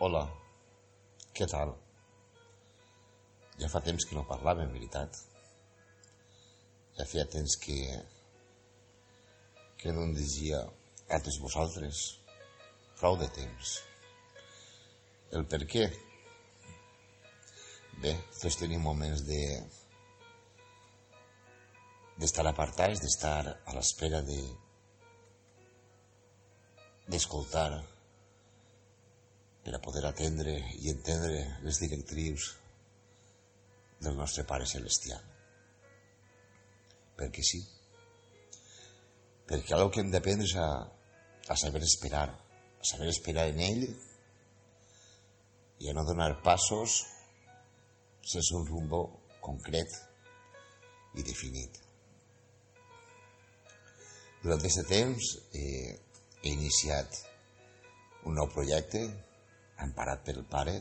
Hola, què tal? Ja fa temps que no parlàvem, veritat. Ja feia temps que, que no em llegia a tots vosaltres. Prou de temps. El per què? Bé, tots tenim moments de d'estar apartats, d'estar a l'espera de d'escoltar per a poder atendre i entendre les directrius del nostre Pare Celestial. Perquè sí. Perquè el que hem d'aprendre és a, a saber esperar, a saber esperar en ell i a no donar passos sense un rumbo concret i definit. Durant aquest temps eh, he iniciat un nou projecte emparat pel pare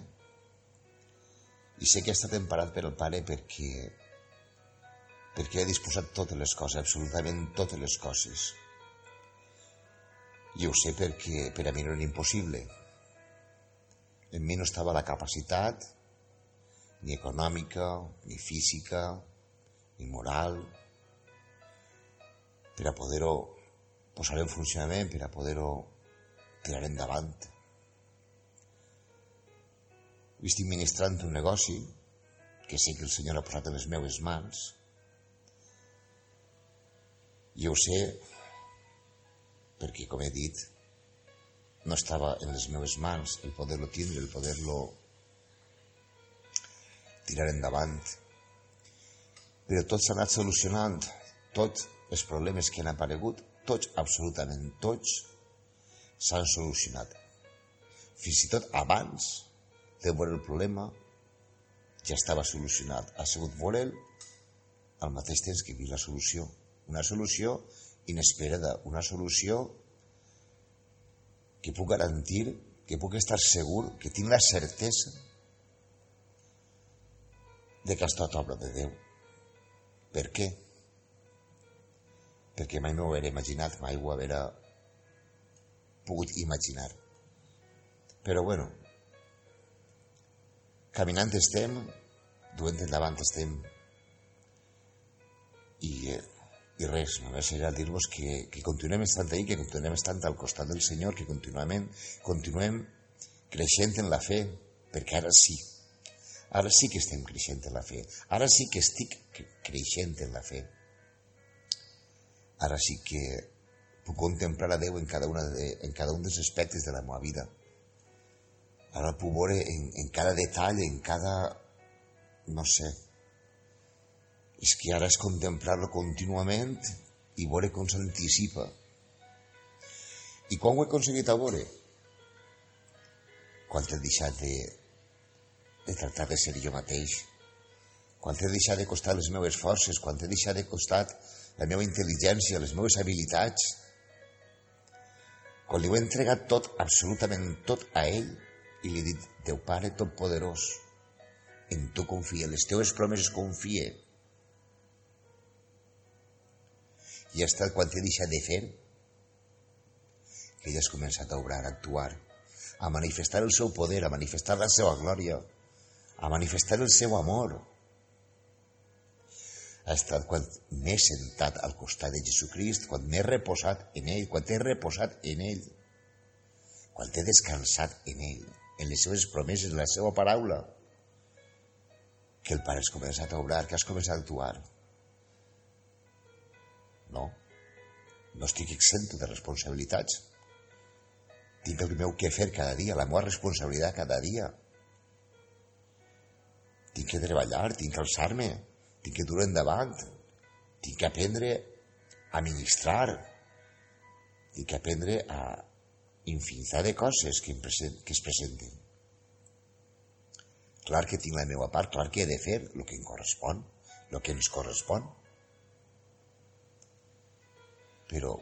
i sé que ha estat emparat per el pare perquè perquè ha disposat totes les coses, absolutament totes les coses. I ho sé perquè per a mi no era impossible. En mi no estava la capacitat ni econòmica, ni física, ni moral, per a poder-ho posar en funcionament, per a poder-ho tirar endavant. Estic ministrant un negoci que sé que el Senyor ha posat en les meves mans i ho sé perquè, com he dit, no estava en les meves mans el poder-lo tindre, el poder-lo tirar endavant. Però tot s'ha anat solucionant, tots els problemes que han aparegut, tots, absolutament tots, s'han solucionat. Fins i tot abans de veure el problema ja estava solucionat. Ha sigut veure'l al mateix temps que vi la solució. Una solució inesperada, una solució que puc garantir, que puc estar segur, que tinc la certesa de que ha estat obra de Déu. Per què? Perquè mai m'ho haguera imaginat, mai ho haguera pogut imaginar. Però bueno, caminant estem, duent endavant estem, i, i res, només era dir-vos que, que continuem estant ahí, que continuem estant al costat del Senyor, que continuem, continuem creixent en la fe, perquè ara sí, ara sí que estem creixent en la fe, ara sí que estic creixent en la fe, ara sí que puc contemplar a Déu en cada, una de, en cada un dels aspectes de la meva vida, Ara puc veure en, en cada detall, en cada... no sé. És que ara és contemplar-lo contínuament i veure com s'anticipa. I quan ho he aconseguit a veure? Quan he deixat de, de tractar de ser jo mateix, quan he deixat de costar les meves forces, quan he deixat de costar la meva intel·ligència, les meves habilitats, quan li ho he entregat tot, absolutament tot a ell, i li dit, Déu Pare Totpoderós, en tu confia, les teves promeses confie. I ha estat quan t'he deixat de fer que ja has començat a obrar, a actuar, a manifestar el seu poder, a manifestar la seva glòria, a manifestar el seu amor. Ha estat quan m'he sentat al costat de Jesucrist, quan m'he reposat en ell, quan t'he reposat en ell, quan t'he descansat en ell en les seves promeses, en la seva paraula, que el Pare has començat a obrar, que has començat a actuar. No, no estic exento de responsabilitats. Tinc el meu que fer cada dia, la meva responsabilitat cada dia. Tinc que treballar, tinc que alçar-me, tinc que dur endavant, tinc que aprendre a ministrar, tinc que aprendre a, infinitat de coses que, que es presenten. Clar que tinc la meva part, clar que he de fer el que em correspon, el que ens correspon. Però,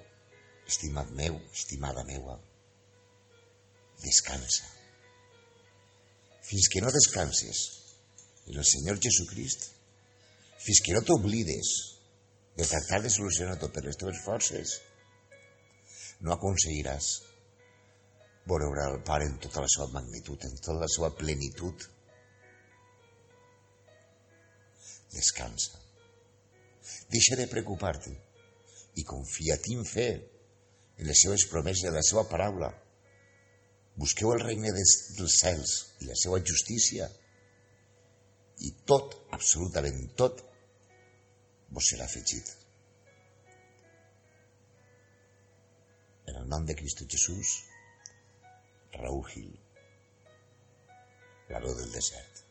estimat meu, estimada meua, descansa. Fins que no descanses en el Senyor Jesucrist, fins que no t'oblides de tractar de solucionar tot per les teves forces, no aconseguiràs veure el Pare en tota la seva magnitud, en tota la seva plenitud. Descansa. Deixa de preocupar-te i confia-t'hi en fe en les seves promeses, en la seva paraula. Busqueu el regne dels cels i la seva justícia i tot, absolutament tot, vos serà afegit. En el nom de Cristo Jesús, Raúl Gil, la veu del desert.